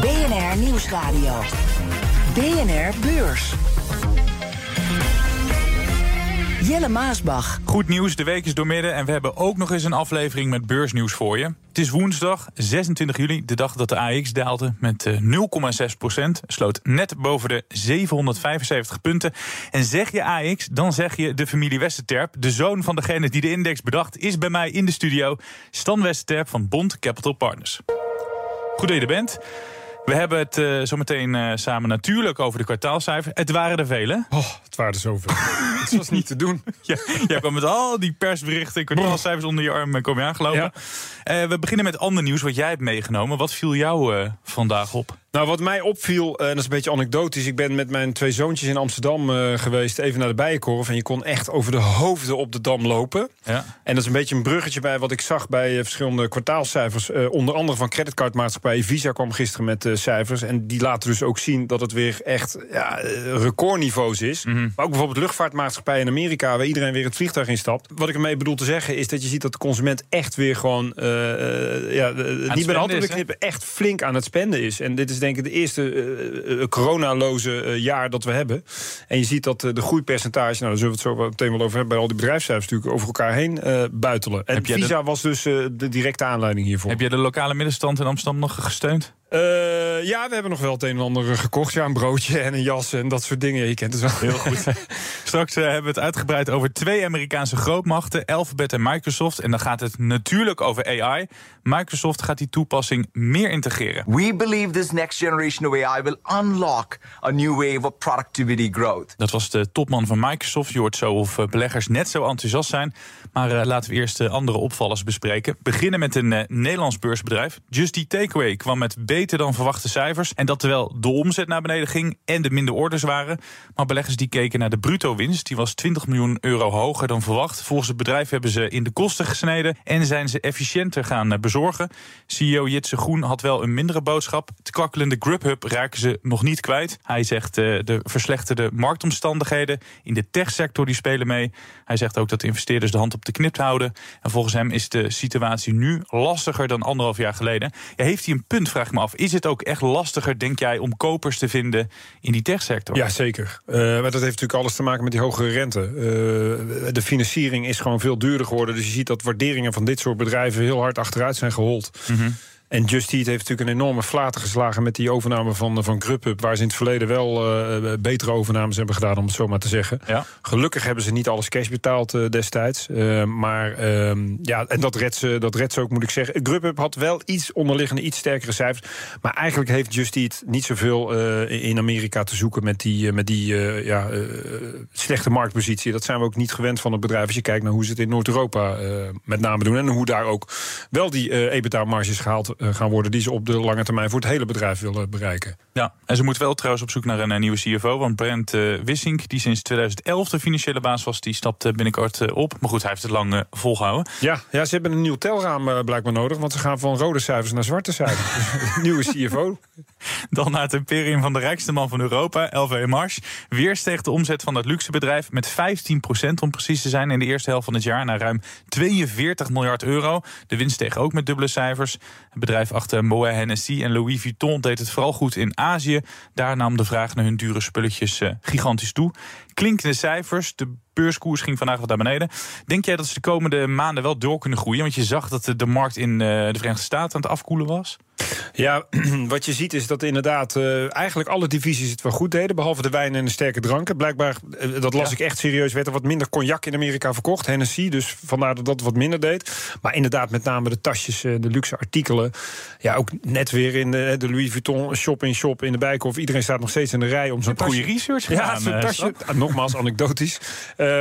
BNR Nieuwsradio. BNR Beurs. Jelle Maasbach. Goed nieuws, de week is doormidden en we hebben ook nog eens een aflevering met beursnieuws voor je. Het is woensdag 26 juli, de dag dat de AX daalde met 0,6 procent. Sloot net boven de 775 punten. En zeg je AX, dan zeg je de familie Westerterp. De zoon van degene die de index bedacht is bij mij in de studio. Stan Westerterp van Bond Capital Partners. Goed dat je er bent. We hebben het uh, zometeen uh, samen natuurlijk over de kwartaalcijfers. Het waren er vele. Oh, het waren er zoveel. het was niet te doen. Ja, jij kwam met al die persberichten en kwartaalcijfers onder je arm en kom je aangelopen. Ja. Uh, we beginnen met ander nieuws wat jij hebt meegenomen. Wat viel jou vandaag op? Nou, wat mij opviel, en dat is een beetje anekdotisch. Ik ben met mijn twee zoontjes in Amsterdam uh, geweest, even naar de Bijenkorf. En je kon echt over de hoofden op de dam lopen. Ja. En dat is een beetje een bruggetje bij wat ik zag bij uh, verschillende kwartaalcijfers. Uh, onder andere van creditcardmaatschappij Visa kwam gisteren met cijfers. En die laten dus ook zien dat het weer echt ja, recordniveaus is. Mm -hmm. Maar ook bijvoorbeeld luchtvaartmaatschappij in Amerika, waar iedereen weer het vliegtuig instapt. Wat ik ermee bedoel te zeggen, is dat je ziet dat de consument echt weer gewoon. ja, niet met handen knippen, echt flink aan het spenden is. En dit is denk ik de eerste uh, coronaloze uh, jaar dat we hebben. En je ziet dat de groeipercentage, nou daar zullen we het zo meteen wel over hebben, bij al die bedrijfscijfers natuurlijk over elkaar heen buitelen. En Visa de... was dus de directe aanleiding hiervoor. Heb jij de lokale middenstand in Amsterdam nog gesteund? Uh, ja, we hebben nog wel het een en ander gekocht. Ja, een broodje en een jas en dat soort dingen. Je kent het wel. Heel goed. Straks uh, hebben we het uitgebreid over twee Amerikaanse grootmachten, Alphabet en Microsoft. En dan gaat het natuurlijk over AI. Microsoft gaat die toepassing meer integreren. We believe this next generation of AI will unlock a new wave of productivity growth. Dat was de topman van Microsoft. Je hoort zo of beleggers net zo enthousiast zijn. Maar uh, laten we eerst de andere opvallers bespreken. Beginnen met een Nederlands beursbedrijf. Just Eat Takeaway kwam met beter dan verwachte cijfers. En dat terwijl de omzet naar beneden ging en de minder orders waren. Maar beleggers die keken naar de bruto winst. Die was 20 miljoen euro hoger dan verwacht. Volgens het bedrijf hebben ze in de kosten gesneden en zijn ze efficiënter gaan bezorgen. CEO Jitse Groen had wel een mindere boodschap. Het kwakkelende Grubhub raken ze nog niet kwijt. Hij zegt uh, de verslechterde marktomstandigheden in de techsector die spelen mee. Hij zegt ook dat investeerders de hand op de knip houden. En volgens hem is de situatie nu lastiger dan anderhalf jaar geleden. Ja, heeft hij een punt, vraag ik me af. Is het ook echt lastiger, denk jij, om kopers te vinden in die techsector? Ja, zeker. Uh, maar dat heeft natuurlijk alles te maken met die hogere rente. Uh, de financiering is gewoon veel duurder geworden. Dus je ziet dat waarderingen van dit soort bedrijven heel hard achteruit zijn gehold. Mm -hmm. En Just Eat heeft natuurlijk een enorme flater geslagen met die overname van, van Grubhub. Waar ze in het verleden wel uh, betere overnames hebben gedaan, om het zo maar te zeggen. Ja. Gelukkig hebben ze niet alles cash betaald uh, destijds. Uh, maar uh, ja, en dat redt, ze, dat redt ze ook, moet ik zeggen. Grubhub had wel iets onderliggende, iets sterkere cijfers. Maar eigenlijk heeft Just Eat niet zoveel in Amerika te zoeken met die, met die ja, slechte marktpositie. Dat zijn we ook niet gewend van het bedrijf. Als je kijkt naar hoe ze het in Noord-Europa met name doen. En hoe daar ook wel die EBITDA-marges gehaald gaan worden die ze op de lange termijn voor het hele bedrijf willen bereiken. Ja, en ze moeten wel trouwens op zoek naar een, nieuwe CFO. Want Brent uh, Wissink, die sinds 2011 de financiële baas was, die stapt binnenkort op. Maar goed, hij heeft het lang volgehouden. Ja, ja, ze hebben een nieuw telraam blijkbaar nodig. Want ze gaan van rode cijfers naar zwarte cijfers. nieuwe CFO. Dan naar het imperium van de rijkste man van Europa, LV Mars. Weer steeg de omzet van het luxebedrijf met 15% om precies te zijn in de eerste helft van het jaar naar ruim 42 miljard euro. De winst steeg ook met dubbele cijfers. Het bedrijf achter Moet Hennessy en Louis Vuitton deed het vooral goed in Azië. Daar nam de vraag naar hun dure spulletjes uh, gigantisch toe. Klinkende cijfers, de beurskoers ging vandaag wat naar beneden. Denk jij dat ze de komende maanden wel door kunnen groeien? Want je zag dat de markt in uh, de Verenigde Staten aan het afkoelen was. Ja, wat je ziet is dat inderdaad uh, eigenlijk alle divisies het wel goed deden. Behalve de wijn en de sterke dranken. Blijkbaar, uh, dat las ja. ik echt serieus, werd er wat minder cognac in Amerika verkocht. Hennessy, dus vandaar dat dat wat minder deed. Maar inderdaad, met name de tasjes, uh, de luxe artikelen. Ja, ook net weer in de, de Louis Vuitton shop-in-shop in de Bijkhof. Iedereen staat nog steeds in de rij om zo'n tasje... Goede research gedaan, Ja, zo'n tasje, nogmaals anekdotisch.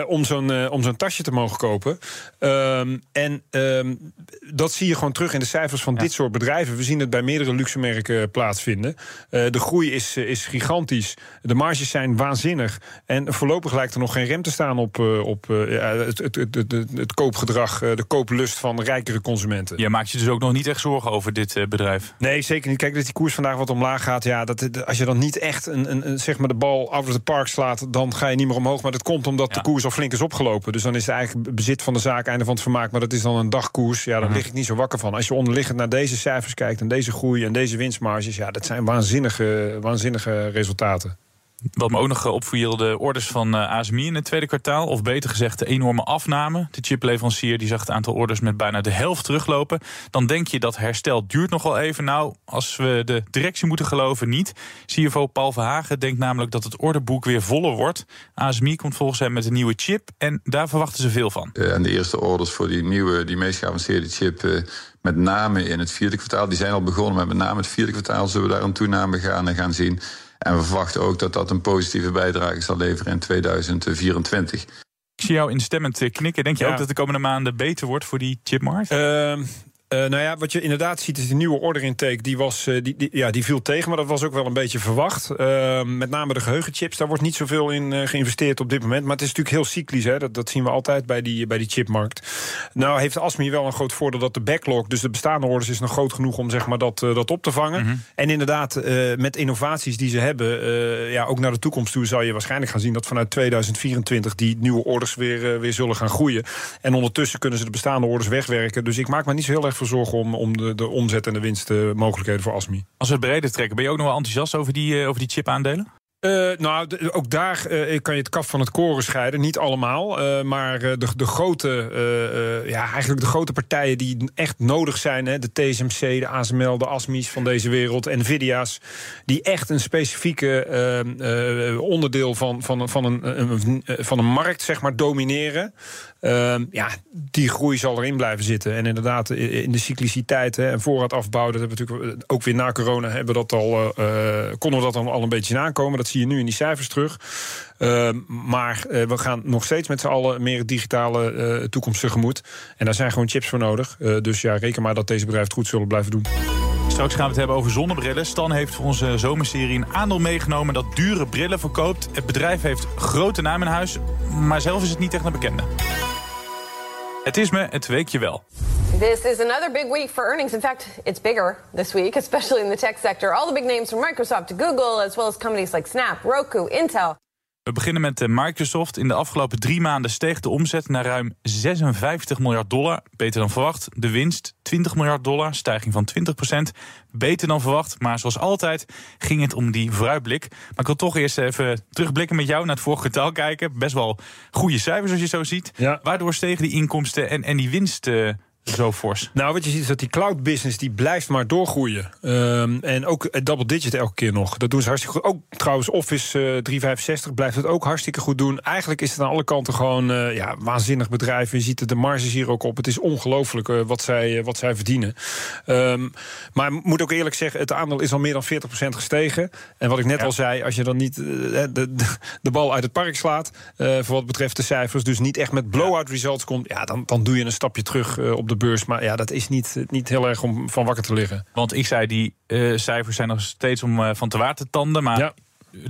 om zo'n om zo'n tasje te mogen kopen. Um, en um, dat zie je gewoon terug in de cijfers van ja. dit soort bedrijven. We zien het het bij meerdere luxe merken plaatsvinden. de groei is, is gigantisch. De marges zijn waanzinnig. En voorlopig lijkt er nog geen rem te staan op, op het, het, het, het, het koopgedrag, de kooplust van rijkere consumenten. Je maakt je dus ook nog niet echt zorgen over dit bedrijf? Nee, zeker niet. Kijk, dat die koers vandaag wat omlaag gaat. Ja, dat, als je dan niet echt een, een, zeg maar de bal out of the park slaat, dan ga je niet meer omhoog. Maar dat komt omdat de koers al flink is opgelopen. Dus dan is het eigenlijk bezit van de zaak einde van het vermaak. Maar dat is dan een dagkoers. Ja, daar mhm. lig ik niet zo wakker van. Als je onderliggend naar deze cijfers kijkt en deze groei en deze winstmarges, ja, dat zijn waanzinnige, waanzinnige resultaten. Wat me ook nog opviel, de orders van uh, ASMI in het tweede kwartaal. Of beter gezegd, de enorme afname. De chipleverancier die zag het aantal orders met bijna de helft teruglopen. Dan denk je dat herstel duurt nog wel even. Nou, als we de directie moeten geloven, niet. CFO Paul Verhagen denkt namelijk dat het orderboek weer voller wordt. ASMI komt volgens hem met een nieuwe chip en daar verwachten ze veel van. Uh, en de eerste orders voor die nieuwe, die meest geavanceerde chip... Met name in het vierde kwartaal, die zijn al begonnen... maar met name het vierde kwartaal zullen we daar een toename gaan, gaan zien... En we verwachten ook dat dat een positieve bijdrage zal leveren in 2024. Ik zie jou instemmend eh, knikken. Denk je ook dat de komende maanden beter wordt voor die chipmarkt? Uh, uh, nou ja, wat je inderdaad ziet is de nieuwe order intake. Die, was, uh, die, die, ja, die viel tegen, maar dat was ook wel een beetje verwacht. Uh, met name de geheugenchips, daar wordt niet zoveel in geïnvesteerd op dit moment. Maar het is natuurlijk heel cyclisch. Hè? Dat, dat zien we altijd bij die, bij die chipmarkt. Nou heeft ASMI wel een groot voordeel dat de backlog... dus de bestaande orders is nog groot genoeg om zeg maar, dat, dat op te vangen. Mhm. En inderdaad, met innovaties die ze hebben... ja, ook naar de toekomst toe zal je waarschijnlijk gaan zien... dat vanuit 2024 die nieuwe orders weer, weer zullen gaan groeien. En ondertussen kunnen ze de bestaande orders wegwerken. Dus ik maak me niet zo heel erg zorgen om, om de, de omzet en de winstmogelijkheden voor ASMI. Als we het breder trekken, ben je ook nog wel enthousiast over die, uh, over die chip-aandelen? Uh, nou, ook daar uh, kan je het kaf van het koren scheiden. Niet allemaal, uh, maar de, de grote, ja, eigenlijk de grote partijen die echt nodig zijn, hè, de TSMC, de ASML, de ASMI's van deze wereld, Nvidia's, die echt een specifieke onderdeel van, van, van, een, een, van een markt zeg maar, domineren. Ehm, ja, die groei zal erin blijven zitten. En inderdaad, in de cycliciteit hè, en voorraad afbouwen, dat hebben we natuurlijk ook weer na corona hebben dat al, konden we dat dan al een beetje aankomen. Dat zie je nu in die cijfers terug. Uh, maar we gaan nog steeds met z'n allen meer digitale toekomst tegemoet. En daar zijn gewoon chips voor nodig. dus ja, reken maar dat deze bedrijven het goed zullen blijven doen. Straks gaan we het hebben over zonnebrillen. Stan heeft voor onze zomerserie een aandeel meegenomen dat dure brillen verkoopt. Het bedrijf heeft grote naam in huis, maar zelf is het niet echt een bekende. Het is me het weekje wel. This is another big week for earnings. In fact, it's bigger this week, especially in the tech sector. All the big names from Microsoft to Google, as well as companies like Snap, Roku, Intel. We beginnen met Microsoft. In de afgelopen drie maanden steeg de omzet naar ruim 56 miljard dollar. Beter dan verwacht. De winst 20 miljard dollar, stijging van 20 procent. Beter dan verwacht, maar zoals altijd ging het om die vooruitblik. Maar ik wil toch eerst even terugblikken met jou naar het vorige kwartaal kijken. Best wel goede cijfers als je zo ziet. Waardoor stegen die inkomsten en, en die winst... Zo fors? Nou, wat je ziet is dat die cloud business die blijft maar doorgroeien. Um, en ook double digit elke keer nog. Dat doen ze hartstikke goed. Ook trouwens Office uh, 365 blijft het ook hartstikke goed doen. Eigenlijk is het aan alle kanten gewoon uh, ja, waanzinnig bedrijf. Je ziet de marges hier ook op. Het is ongelooflijk uh, wat, zij, wat zij verdienen. Um, maar ik moet ook eerlijk zeggen, het aandeel is al meer dan 40% gestegen. En wat ik net al zei, als je dan niet de, de, de, bal uit het park slaat... voor wat betreft de cijfers, dus niet echt met blowout results komt... ja, dan, dan doe je een stapje terug op de beurs. Maar ja, dat is niet, niet heel erg om van wakker te liggen. Want ik zei, die uh, cijfers zijn nog steeds om uh, van te waar te tanden. Maar ja.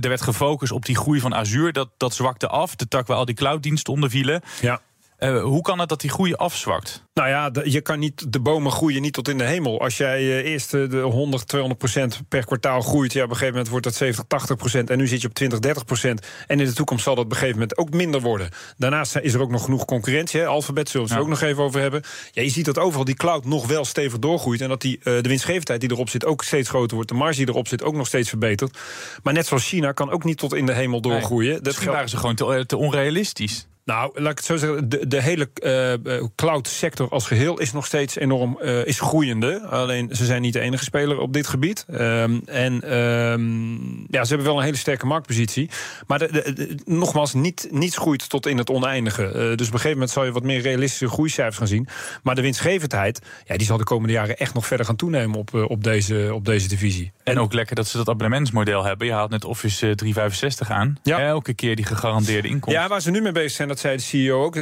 er werd gefocust op die groei van Azure. Dat, dat zwakte af. De tak waar al die clouddiensten onder vielen. Ja. Uh, hoe kan het dat die groei afzwakt? Nou ja, je kan niet, de bomen groeien niet tot in de hemel. Als jij uh, eerst de 100, 200 procent per kwartaal groeit... Ja, op een gegeven moment wordt dat 70, 80 procent... en nu zit je op 20, 30 procent. En in de toekomst zal dat op een gegeven moment ook minder worden. Daarnaast is er ook nog genoeg concurrentie. Hè? Alphabet zullen we het ook nog even over hebben. Ja, je ziet dat overal die cloud nog wel stevig doorgroeit... en dat die, de winstgevendheid die erop zit ook steeds groter wordt. De marge die erop zit ook nog steeds verbetert. Maar net zoals China kan ook niet tot in de hemel doorgroeien. Nee, dat waren ze gewoon te, te onrealistisch. Nou, laat ik het zo zeggen. De, de hele uh, cloud sector als geheel is nog steeds enorm uh, is groeiende. Alleen ze zijn niet de enige speler op dit gebied. Um, en um, ja, ze hebben wel een hele sterke marktpositie. Maar de, de, nogmaals, niet, niets groeit tot in het oneindige. Uh, dus op een gegeven moment zal je wat meer realistische groeicijfers gaan zien. Maar de winstgevendheid, ja, die zal de komende jaren echt nog verder gaan toenemen op, op, deze, op deze divisie. En ook lekker dat ze dat abonnementsmodel hebben. Je haalt net Office 365 aan. Ja. Elke keer die gegarandeerde inkomsten. Ja, waar ze nu mee bezig zijn, dat zei de CEO ook,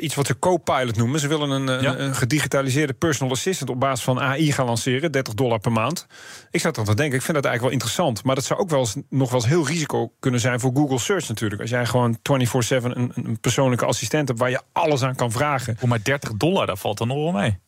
iets wat ze co-pilot noemen. Ze willen een, Ja. een gedigitaliseerde personal assistant op basis van AI gaan lanceren, 30 dollar per maand. Ik zat dan te denken, ik vind dat eigenlijk wel interessant. Maar dat zou ook wel eens, nog wel eens heel risico kunnen zijn voor Google Search natuurlijk. Als jij gewoon 24/7 een, een persoonlijke assistent hebt waar je alles aan kan vragen. Voor maar 30 dollar, dat valt dan nog wel mee.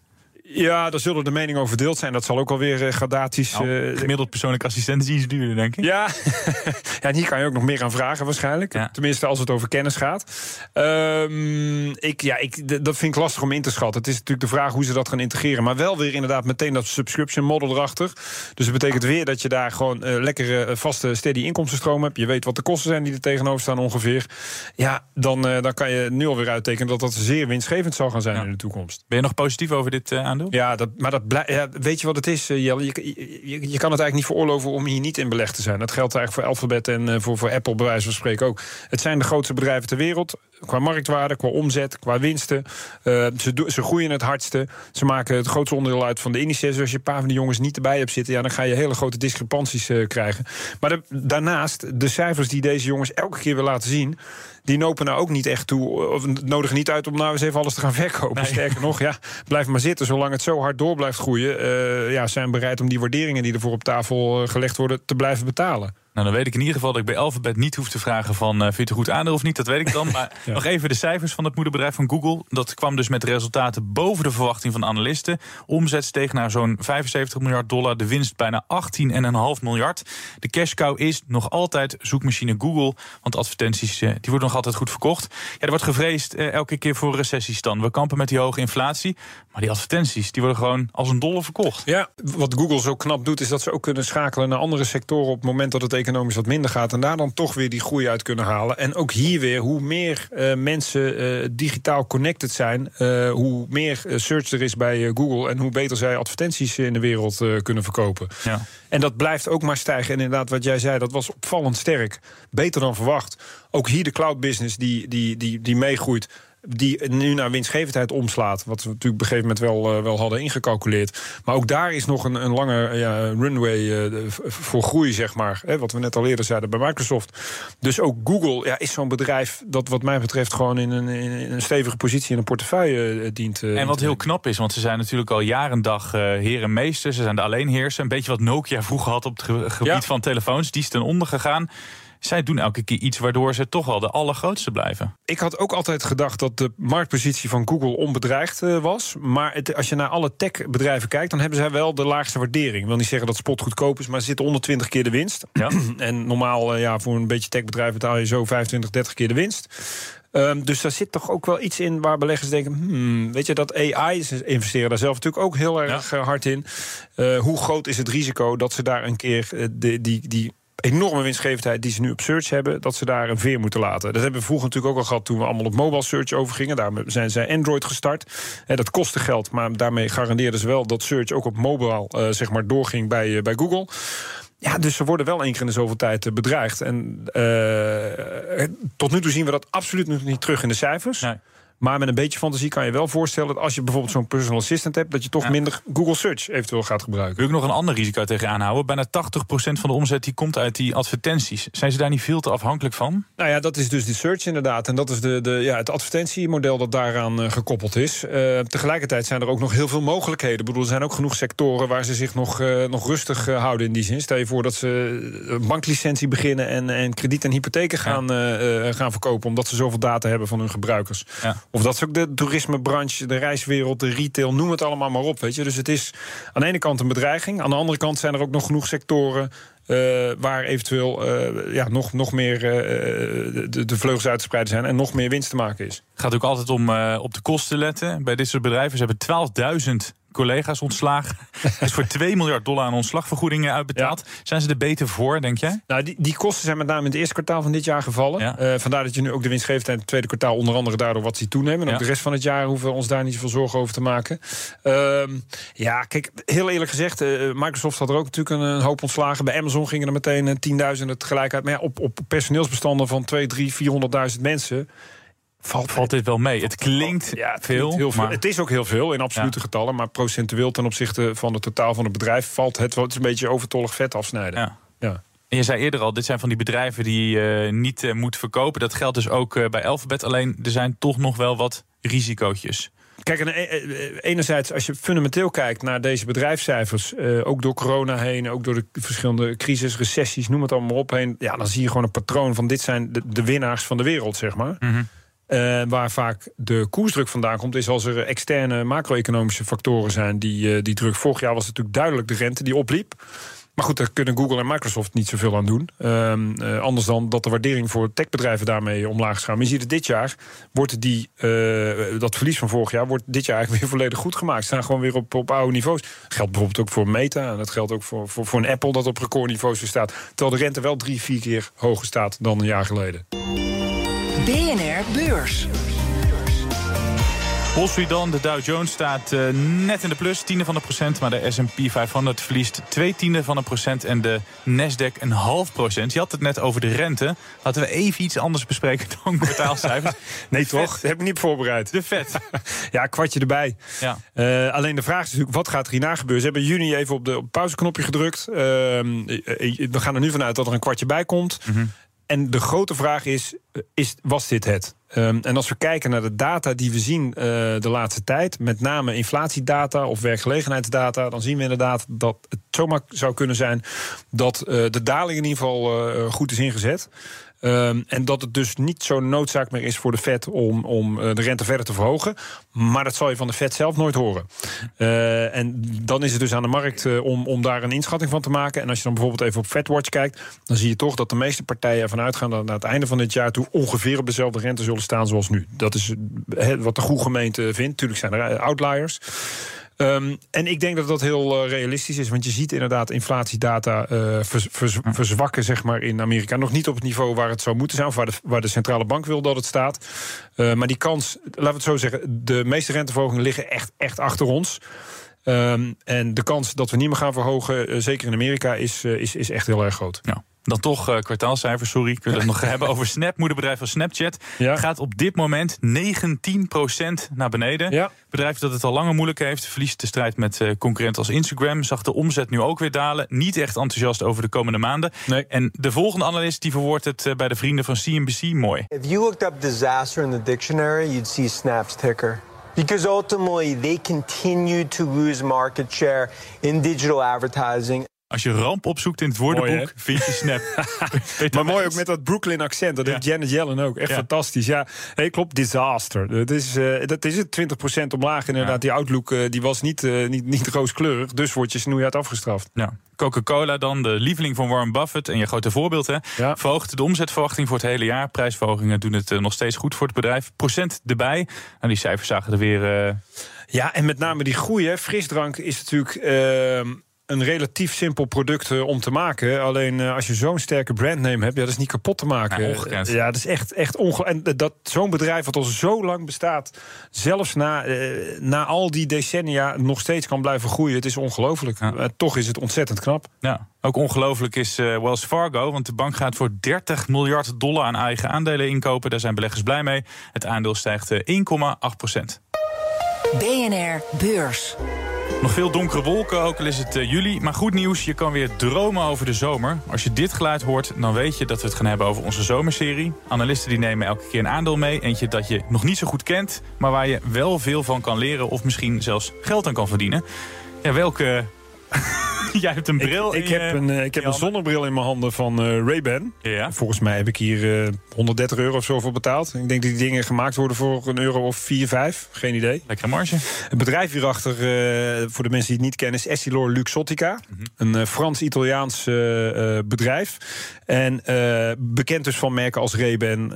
Ja, daar zullen de meningen over verdeeld zijn. Dat zal ook alweer eh, gradaties. Nou, eh, gemiddeld persoonlijke assistent is iets duurder, denk ik. Ja. ja, en hier kan je ook nog meer aan vragen waarschijnlijk. Ja. Tenminste, als het over kennis gaat. Ehm, ik, ja, ik, dat vind ik lastig om in te schatten. Het is natuurlijk de vraag hoe ze dat gaan integreren. Maar wel weer inderdaad meteen dat subscription model erachter. Dus dat betekent weer dat je daar gewoon eh, lekkere vaste steady inkomstenstroom hebt. Je weet wat de kosten zijn die er tegenover staan ongeveer. Ja, dan, dan kan je nu alweer uittekenen dat dat zeer winstgevend zal gaan zijn Ja. in de toekomst. Ben je nog positief over dit eh, Ja, dat, maar dat ja, weet je wat het is, eh, Jelle? Je, je, kan het eigenlijk niet veroorloven om hier niet in belegd te zijn. Dat geldt eigenlijk voor Alphabet en eh, voor, voor Apple, bij wijze van spreken ook. Het zijn de grootste bedrijven ter wereld. Qua marktwaarde, qua omzet, qua winsten. Eh, ze, ze groeien het hardste. Ze maken het grootste onderdeel uit van de indices. Dus als je een paar van die jongens niet erbij hebt zitten... Ja, dan ga je hele grote discrepanties krijgen. Maar daarnaast, de cijfers die deze jongens elke keer weer laten zien... die nopen nou ook niet echt toe, of nodigen niet uit om nou eens even alles te gaan verkopen. Nee. Sterker nog, ja, blijf maar zitten. Zolang het zo hard door blijft groeien, eh, ja, zijn bereid om die waarderingen die ervoor op tafel eh, gelegd worden te blijven betalen. Nou, dan weet ik in ieder geval dat ik bij Alphabet niet hoef te vragen van... eh vind je het goed aandeel of niet, dat weet ik dan. Maar nog even de cijfers van het moederbedrijf van Google. Dat kwam dus met resultaten boven de verwachting van analisten. Omzet steeg naar zo'n 75 miljard dollar. De winst bijna 18,5 miljard. De cash cow is nog altijd zoekmachine Google. Want advertenties eh, die worden nog altijd goed verkocht. Ja, er wordt gevreesd eh, elke keer voor recessies dan. We kampen met die hoge inflatie. Maar die advertenties die worden gewoon als een dolle verkocht. Ja, wat Google zo knap doet, is dat ze ook kunnen schakelen naar andere sectoren op het moment dat het economisch wat minder gaat. En daar dan toch weer die groei uit kunnen halen. En ook hier weer, hoe meer eh, mensen eh, digitaal connected zijn, eh, hoe meer search er is bij Google. En hoe beter zij advertenties in de wereld kunnen verkopen. Ja. En dat blijft ook maar stijgen. En inderdaad, wat jij zei, dat was opvallend sterk. Beter dan verwacht. Ook hier de cloud business die, die, die, die meegroeit. Die nu naar winstgevendheid omslaat. Wat we natuurlijk op een gegeven moment wel, eh, wel hadden ingecalculeerd. Maar ook daar is nog een, een lange ja, runway eh, voor groei, zeg maar. Hè, wat we net al eerder zeiden bij Microsoft. Dus ook Google ja, is zo'n bedrijf dat, wat mij betreft, gewoon in een, in een stevige positie in een portefeuille eh, dient. En wat heel knap is, want ze zijn natuurlijk al jaren en dag heer en meester. Ze zijn de alleenheerser. Een beetje wat Nokia vroeger had op het ge- gebied Ja. van telefoons. Die is ten onder gegaan. Zij doen elke keer iets waardoor ze toch wel de allergrootste blijven. Ik had ook altijd gedacht dat de marktpositie van Google onbedreigd eh, was. Maar het, als je naar alle techbedrijven kijkt, dan hebben zij wel de laagste waardering. Ik wil niet zeggen dat spot goedkoop is, maar ze zitten onder 20 keer de winst. Ja. En normaal, eh, ja, voor een beetje techbedrijf betaal je zo 25, 30 keer de winst. Ehm, dus daar zit toch ook wel iets in waar beleggers denken: hmm, weet je dat AI, ze investeren daar zelf natuurlijk ook heel erg eh, hard in. Hoe groot is het risico dat ze daar een keer de, die, die enorme winstgevendheid die ze nu op search hebben, dat ze daar een veer moeten laten. Dat hebben we vroeger natuurlijk ook al gehad toen we allemaal op mobile search overgingen. Daarmee zijn zij Android gestart. Eh, dat kostte geld, maar daarmee garandeerden ze wel dat search ook op mobile eh, zeg maar doorging bij, eh, bij Google. Ja, dus ze worden wel één keer in de zoveel tijd bedreigd. En tot nu toe zien we dat absoluut nog niet terug in de cijfers. Nee. Maar met een beetje fantasie kan je wel voorstellen dat als je bijvoorbeeld zo'n personal assistant hebt, dat je toch Ja. minder Google Search eventueel gaat gebruiken. Wil ik nog een ander risico tegenaan houden? Bijna 80% van de omzet die komt uit die advertenties. Zijn ze daar niet veel te afhankelijk van? Nou ja, dat is dus die search inderdaad. En dat is de, de, ja, het advertentiemodel dat daaraan eh, gekoppeld is. Eh, tegelijkertijd zijn er ook nog heel veel mogelijkheden. Ik bedoel, er zijn ook genoeg sectoren waar ze zich nog, eh, nog rustig houden in die zin. Stel je voor dat ze een banklicentie beginnen en, en krediet en hypotheken gaan, gaan verkopen. Omdat ze zoveel data hebben van hun gebruikers. Ja. Of dat is ook de toerismebranche, de reiswereld, de retail, noem het allemaal maar op. Weet je. Dus het is aan de ene kant een bedreiging. Aan de andere kant zijn er ook nog genoeg sectoren. eh, waar eventueel eh, ja, nog, nog meer eh, de, de vleugels uit te spreiden zijn en nog meer winst te maken is. Het gaat ook altijd om op de kosten letten. Bij dit soort bedrijven ze hebben 12.000 collega's ontslagen. Is voor 2 miljard dollar aan ontslagvergoedingen uitbetaald. Zijn ze er beter voor, denk jij? Nou, die, die kosten zijn met name in het eerste kwartaal van dit jaar gevallen. Ja. Eh, vandaar dat je nu ook de winstgevendheid in het tweede kwartaal onder andere daardoor wat ziet toenemen. En ook Ja. de rest van het jaar hoeven we ons daar niet zoveel zorgen over te maken. Ehm, ja, kijk, heel eerlijk gezegd, eh, Microsoft had er ook natuurlijk een, een hoop ontslagen. Bij Amazon gingen er meteen eh, tienduizenden tegelijk uit. Maar ja, op, op personeelsbestanden van 2, 3, 400.000 mensen valt, Valt dit wel mee? Het klinkt ja, het veel, heel veel. maar Het is ook heel veel in absolute getallen. Maar procentueel ten opzichte van het totaal van het bedrijf valt het wel het is een beetje overtollig vet afsnijden. Ja. Ja. En je zei eerder al, dit zijn van die bedrijven die je uh, niet uh, moet verkopen. Dat geldt dus ook uh, bij Alphabet. Alleen er zijn toch nog wel wat risicootjes. Kijk, en enerzijds, als je fundamenteel kijkt naar deze bedrijfscijfers, ook door corona heen, ook door de verschillende crisis, recessies, noem het allemaal op heen, ja, dan zie je gewoon een patroon van dit zijn de, de winnaars van de wereld, zeg maar. Mm -hmm. Uh, waar vaak de koersdruk vandaan komt, is als er externe macro-economische factoren zijn die, uh, die druk. Vorig jaar was het natuurlijk duidelijk de rente die opliep. Maar goed, daar kunnen Google en Microsoft niet zoveel aan doen. Um, uh, anders dan dat de waardering voor techbedrijven daarmee omlaag is gaan. Maar je ziet het dit jaar, wordt die, dat verlies van vorig jaar... wordt dit jaar eigenlijk weer volledig goed gemaakt. Ze staan gewoon weer op, op oude niveaus. Dat geldt bijvoorbeeld ook voor Meta. En dat geldt ook voor, voor, voor een Apple dat op recordniveaus weer staat. Terwijl de rente wel drie, vier keer hoger staat dan een jaar geleden. BNR Beurs. Wall Street dan, de Dow Jones staat uh, net in de plus, tiende van de procent. Maar de S&P 500 verliest twee tiende van een procent. En de Nasdaq een half procent. Je had het net over de rente. Laten we even iets anders bespreken dan kwartaalcijfers. nee toch? Dat heb ik niet voorbereid. De vet. ja, kwartje erbij. Ja. Uh, alleen de vraag is natuurlijk, wat gaat er hierna gebeuren? Ze hebben juni even op de op pauzeknopje gedrukt. Uh, we gaan er nu vanuit dat er een kwartje bij komt. Mm -hmm. En de grote vraag is, is was dit het? Um, en als we kijken naar de data die we zien uh, de laatste tijd, met name inflatiedata of werkgelegenheidsdata, dan zien we inderdaad dat het zomaar zou kunnen zijn dat uh, de daling in ieder geval uh, goed is ingezet. Um, en dat het dus niet zo'n noodzaak meer is voor de Fed om, om uh, de rente verder te verhogen. Maar dat zal je van de Fed zelf nooit horen. Uh, en dan is het dus aan de markt uh, om, om daar een inschatting van te maken. En als je dan bijvoorbeeld even op FedWatch kijkt, dan zie je toch dat de meeste partijen ervan uitgaan dat naar het einde van dit jaar toe ongeveer op dezelfde rente zullen staan zoals nu. Dat is wat de goede gemeente vindt. Tuurlijk zijn er outliers. Um, en ik denk dat dat heel uh, realistisch is, want je ziet inderdaad inflatiedata uh, vers, vers, verzwakken zeg maar, in Amerika. Nog niet op het niveau waar het zou moeten zijn, of waar de, waar de centrale bank wil dat het staat. Uh, maar die kans, laten we het zo zeggen, de meeste renteverhogingen liggen echt, echt achter ons. Um, en de kans dat we niet meer gaan verhogen, zeker in Amerika, is, is, is echt heel erg groot. Ja. Dan toch uh, kwartaalcijfers, sorry. Ik wil het nog hebben over Snap, moederbedrijf van Snapchat. Ja. Gaat op dit moment 19% naar beneden. Ja. Bedrijf dat het al langer moeilijk heeft, verliest de strijd met uh, concurrenten als Instagram. Zag de omzet nu ook weer dalen. Niet echt enthousiast over de komende maanden. Nee. En de volgende analist die verwoordt het uh, bij de vrienden van CNBC mooi. If you looked up disaster in the dictionary, you'd see Snap's ticker. Because ultimately they continue to lose market share in digital advertising. Als je ramp opzoekt in het woordenboek, mooi, vind je Snap. maar mooi ook met dat Brooklyn accent. Dat ja. heeft Janet Yellen ook. Echt ja. fantastisch. Ja, hey, klopt. Disaster. Dat is, uh, dat is het 20% omlaag. Inderdaad, ja. die outlook uh, die was niet, uh, niet, niet rooskleurig. Dus word je snoeihard afgestraft. Ja. Coca-Cola dan, de lieveling van Warren Buffett en je grote voorbeeld, hè, ja. verhoogt de omzetverwachting voor het hele jaar. Prijsverhogingen doen het nog steeds goed voor het bedrijf. Procent erbij. Nou, die cijfers zagen er weer. Ja, en met name die groei. Hè. Frisdrank is natuurlijk ehm, een relatief simpel product uh, om te maken. Alleen uh, als je zo'n sterke brandname hebt, ja, dat is niet kapot te maken. Ja, ja dat is echt, echt ongelooflijk. En dat zo'n bedrijf wat al zo lang bestaat, zelfs na, uh, na al die decennia nog steeds kan blijven groeien. Het is ongelooflijk. Ja. toch is het ontzettend knap. Ja. Ook ongelooflijk is Wells Fargo, want de bank gaat voor 30 miljard dollar aan eigen aandelen inkopen. Daar zijn beleggers blij mee. Het aandeel stijgt 1,8 procent. BNR Beurs. Nog veel donkere wolken, ook al is het uh, juli. Maar goed nieuws, je kan weer dromen over de zomer. Als je dit geluid hoort, dan weet je dat we het gaan hebben over onze zomerserie. Analisten die nemen elke keer een aandeel mee. Eentje dat je nog niet zo goed kent, maar waar je wel veel van kan leren... of misschien zelfs geld aan kan verdienen. Ja, welke Jij hebt een bril. Ik, ik heb, een, uh, ik heb een zonnebril in mijn handen van uh, Ray-Ban. Ja. Volgens mij heb ik hier uh, 130 euro of zo voor betaald. Ik denk dat die dingen gemaakt worden voor een euro of 4, 5. Geen idee. Lekkere marge. Het bedrijf hierachter, voor de mensen die het niet kennen, is Essilor Luxottica. Mm -hmm. Een Frans-Italiaans bedrijf. En bekend dus van merken als Ray-Ban,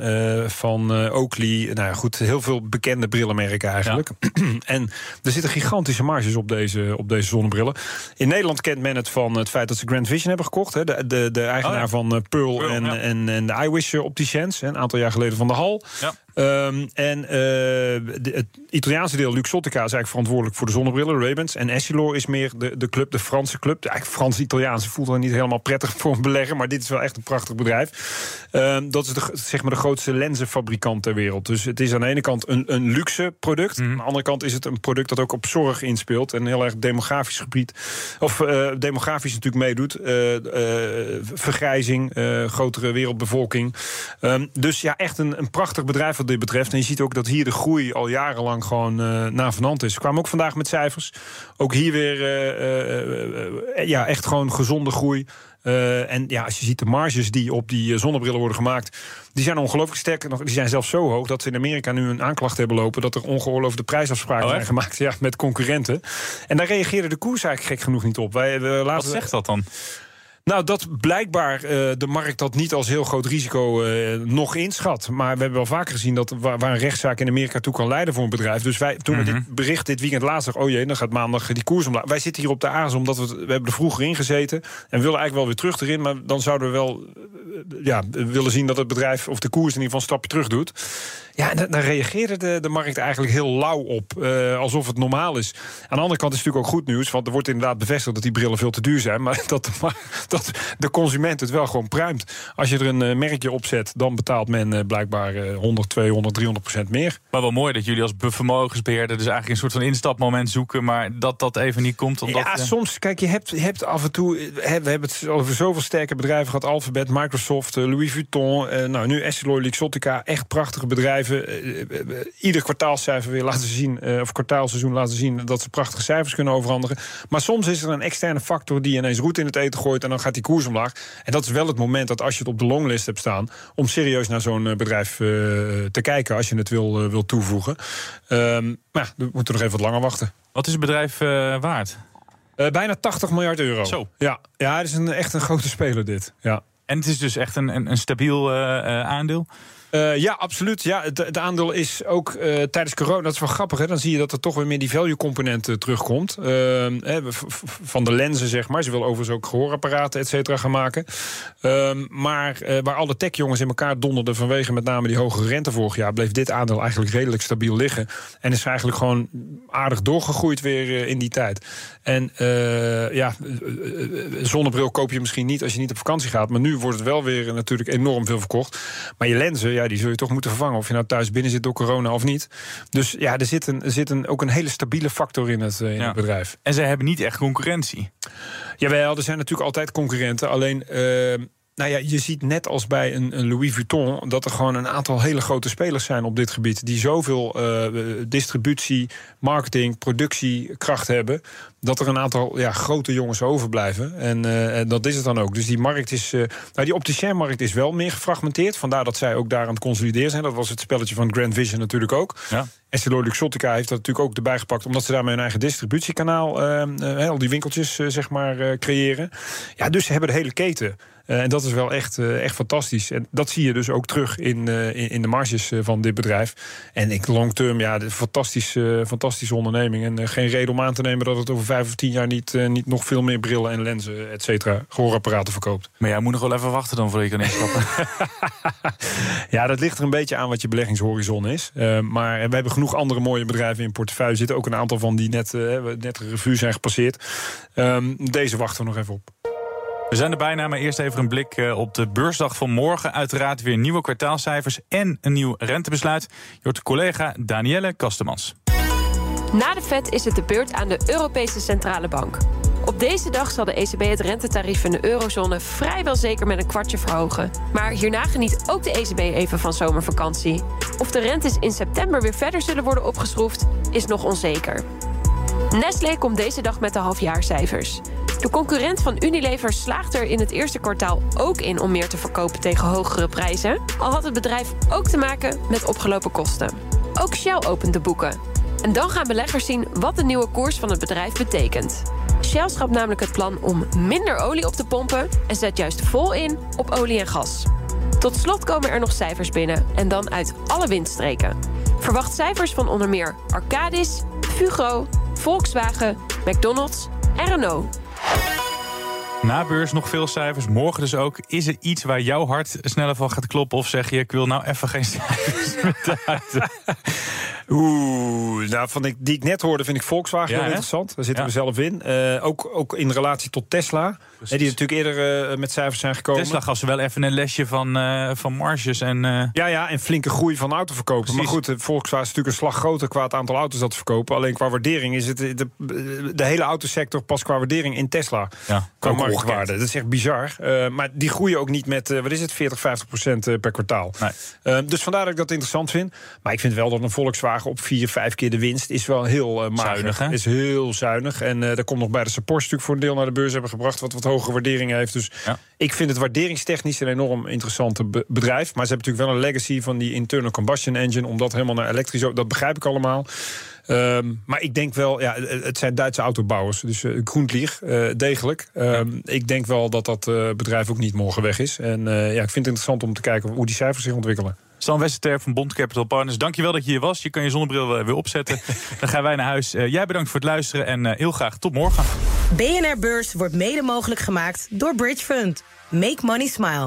van Oakley. Nou ja, goed, heel veel bekende brillenmerken eigenlijk. Ja. en er zitten gigantische marges op deze, op deze zonnebrillen. In Nederland kent men het van het feit dat ze Grand Vision hebben gekocht. Hè. De, de, de eigenaar oh ja. van uh, Pearl, Pearl en, ja. en, en de iWish opticians. Een aantal jaar geleden van de Hal. Ja. Ehm, en uh, de, het Italiaanse deel, Luxottica, is eigenlijk verantwoordelijk voor de zonnebrillen, Ray-Bans. En Essilor is meer de, de club, de Franse club. Eigenlijk Frans-Italiaanse voelt dan niet helemaal prettig voor een belegger, maar dit is wel echt een prachtig bedrijf. Ehm, dat is de, zeg maar de grootste lenzenfabrikant ter wereld. Dus het is aan de ene kant een, een luxe product. Mhm. Aan de andere kant is het een product dat ook op zorg inspeelt. En heel erg demografisch gebied. Of uh, demografisch natuurlijk meedoet. Uh, vergrijzing, grotere wereldbevolking. Um, dus ja, echt een, een prachtig bedrijf wat dit betreft. En je ziet ook dat hier de groei al jarenlang gewoon uh, navenant is. We kwamen ook vandaag met cijfers. Ook hier weer ja, echt gewoon gezonde groei. Uh, en ja, als je ziet de marges die op die zonnebrillen worden gemaakt, die zijn ongelooflijk sterk. Die zijn zelfs zo hoog dat ze in Amerika nu een aanklacht hebben lopen dat er ongeoorloofde prijsafspraken Oh, zijn gemaakt ja, met concurrenten. En daar reageerde de koers eigenlijk gek genoeg niet op. Wij, we Wat laten zegt dat dan? Nou, dat blijkbaar uh, de markt dat niet als heel groot risico uh, nog inschat. Maar we hebben wel vaker gezien dat waar, een rechtszaak in Amerika toe kan leiden voor een bedrijf. Dus wij, toen Mhm. we dit bericht dit weekend laatst zag, oh jee, dan gaat maandag die koers omlaag. Wij zitten hier op de aas omdat we, we hebben er vroeger in gezeten. En willen eigenlijk wel weer terug erin. Maar dan zouden we wel ja, willen zien dat het bedrijf of de koers in ieder geval een stapje terug doet. Ja, daar reageerde de, de markt eigenlijk heel lauw op. Uh, alsof het normaal is. Aan de andere kant is het natuurlijk ook goed nieuws. Want er wordt inderdaad bevestigd dat die brillen veel te duur zijn. Maar dat, dat de consument het wel gewoon pruimt. Als je er een uh, merkje op zet, dan betaalt men uh, blijkbaar 100, 200, 300 procent meer. Maar wel mooi dat jullie als vermogensbeheerder dus eigenlijk een soort van instapmoment zoeken. Maar dat dat even niet komt. Omdat, ja, soms, kijk, je hebt, je hebt af en toe. We hebben het over zoveel sterke bedrijven gehad: Alphabet, Microsoft, Louis Vuitton. nou, nu Essilor, Luxottica. Echt prachtige bedrijven. Ieder kwartaalcijfer weer laten zien, uh, of kwartaalseizoen laten zien dat ze prachtige cijfers kunnen overhandigen. Maar soms is er een externe factor die ineens roet in het eten gooit en dan gaat die koers omlaag. En dat is wel het moment dat als je het op de longlist hebt staan, om serieus naar zo'n bedrijf te kijken als je het wil, wil toevoegen. Um, maar ja, we moeten nog even wat langer wachten. Wat is het bedrijf waard? bijna 80 miljard euro. Zo. Ja, ja het is een, echt een grote speler dit. Ja. En het is dus echt een, een, een stabiel aandeel? Uh, ja, absoluut. Ja, het, het aandeel is ook uh, tijdens corona, dat is wel grappig, hè, dan zie je dat er toch weer meer die value-component uh, terugkomt. Uh, van de lenzen, zeg maar. Ze willen overigens ook gehoorapparaten, et cetera, gaan maken. Ehm, maar waar alle tech-jongens in elkaar donderden vanwege met name die hogere rente vorig jaar, bleef dit aandeel eigenlijk redelijk stabiel liggen. En is eigenlijk gewoon aardig doorgegroeid weer in die tijd. En ja, zonnebril koop je misschien niet als je niet op vakantie gaat. Maar nu wordt het wel weer natuurlijk enorm veel verkocht. Maar je lenzen, ja, die zul je toch moeten vervangen. Of je nou thuis binnen zit door corona of niet. Dus ja, er zit, een, er zit een, ook een hele stabiele factor in het, in ja. het bedrijf. En ze hebben niet echt concurrentie. Jawel, er zijn natuurlijk altijd concurrenten. Alleen. Nou ja, je ziet net als bij een, een, Louis Vuitton dat er gewoon een aantal hele grote spelers zijn op dit gebied. Die zoveel uh, distributie, marketing, productiekracht hebben. Dat er een aantal ja, grote jongens overblijven. En, uh, en dat is het dan ook. Dus die markt is. Uh, nou, die opticien-markt is wel meer gefragmenteerd. Vandaar dat zij ook daar aan het consolideren zijn. Dat was het spelletje van Grand Vision natuurlijk ook. Ja. Essilor Luxottica heeft dat natuurlijk ook erbij gepakt, omdat ze daarmee hun eigen distributiekanaal, al die winkeltjes zeg maar creëren. Ja, dus ze hebben de hele keten. Uh, en dat is wel echt, uh, echt fantastisch. En dat zie je dus ook terug in, uh, in, in, de marges van dit bedrijf. En ik long term, ja, de fantastische, fantastische onderneming. En geen reden om aan te nemen dat het over vijf of tien jaar niet, niet nog veel meer brillen en lenzen, et cetera, gehoorapparaten verkoopt. Maar jij moet nog wel even wachten dan voor je kan instappen. ja, dat ligt er een beetje aan wat je beleggingshorizon is. maar we hebben genoeg andere mooie bedrijven in portefeuille zitten. Ook een aantal van die net, net een revue zijn gepasseerd. Um, deze wachten we nog even op. We zijn er bijna, maar eerst even een blik op de beursdag van morgen. Uiteraard weer nieuwe kwartaalcijfers en een nieuw rentebesluit. Je hoort collega Danielle Kastemans. Na de Fed is het de beurt aan de Europese Centrale Bank. Op deze dag zal de ECB het rentetarief in de eurozone vrijwel zeker met een kwartje verhogen. Maar hierna geniet ook de ECB even van zomervakantie. Of de rentes in september weer verder zullen worden opgeschroefd, is nog onzeker. Nestlé komt deze dag met de halfjaarcijfers. De concurrent van Unilever slaagt er in het eerste kwartaal ook in om meer te verkopen tegen hogere prijzen. Al had het bedrijf ook te maken met opgelopen kosten. Ook Shell opent de boeken. En dan gaan beleggers zien wat de nieuwe koers van het bedrijf betekent. Shell schrapt namelijk het plan om minder olie op te pompen en zet juist vol in op olie en gas. Tot slot komen er nog cijfers binnen en dan uit alle windstreken. Verwacht cijfers van onder meer Arcadis, Fugro, Volkswagen, McDonald's en Renault. Na beurs nog veel cijfers, morgen dus ook. Is er iets waar jouw hart sneller van gaat kloppen? Of zeg je, ik wil nou even geen cijfers meer? Oeh, nou, van ik, die ik net hoorde vind ik Volkswagen Ja, heel interessant. Daar zitten Ja. we zelf in. Eh, ook, ook in relatie tot Tesla. Hè, die natuurlijk eerder eh, met cijfers zijn gekomen. Tesla gaf ze wel even een lesje van, eh, van marges en... Ja, ja, en flinke groei van autoverkopen. Maar Precies. goed, eh, Volkswagen is natuurlijk een slag groter qua het aantal auto's dat ze verkopen. Alleen qua waardering is het de, hele autosector pas qua waardering in Tesla. ja, Qua marktwaarde. Dat is echt bizar. Maar die groeien ook niet met, wat is het, 40, 50 procent per kwartaal. Nee. Dus vandaar dat ik dat interessant vind. Maar ik vind wel dat een Volkswagen op 4, 5 keer de winst is wel heel mager. Zuinig, hè? Is heel zuinig. En eh daar komt nog bij de support stuk voor een deel naar de beurs hebben gebracht. Wat wat hogere waarderingen heeft. Dus Ja. ik vind het waarderingstechnisch een enorm interessant be- bedrijf. Maar ze hebben natuurlijk wel een legacy van die internal combustion engine. Om dat helemaal naar elektrisch... Dat begrijp ik allemaal. Ehm, maar ik denk wel, ja, het zijn Duitse autobouwers. Dus uh, Groentlieg, degelijk. Ehm, Ik denk wel dat dat bedrijf ook niet morgen weg is. En ja, ik vind het interessant om te kijken hoe die cijfers zich ontwikkelen. Stan Westerterp van Bond Capital Partners, dankjewel dat je hier was. Je kan je zonnebril eh, weer opzetten. Dan gaan wij naar huis. Eh, jij bedankt voor het luisteren en eh, heel graag tot morgen. BNR Beurs wordt mede mogelijk gemaakt door Bridge Fund. Make money smile.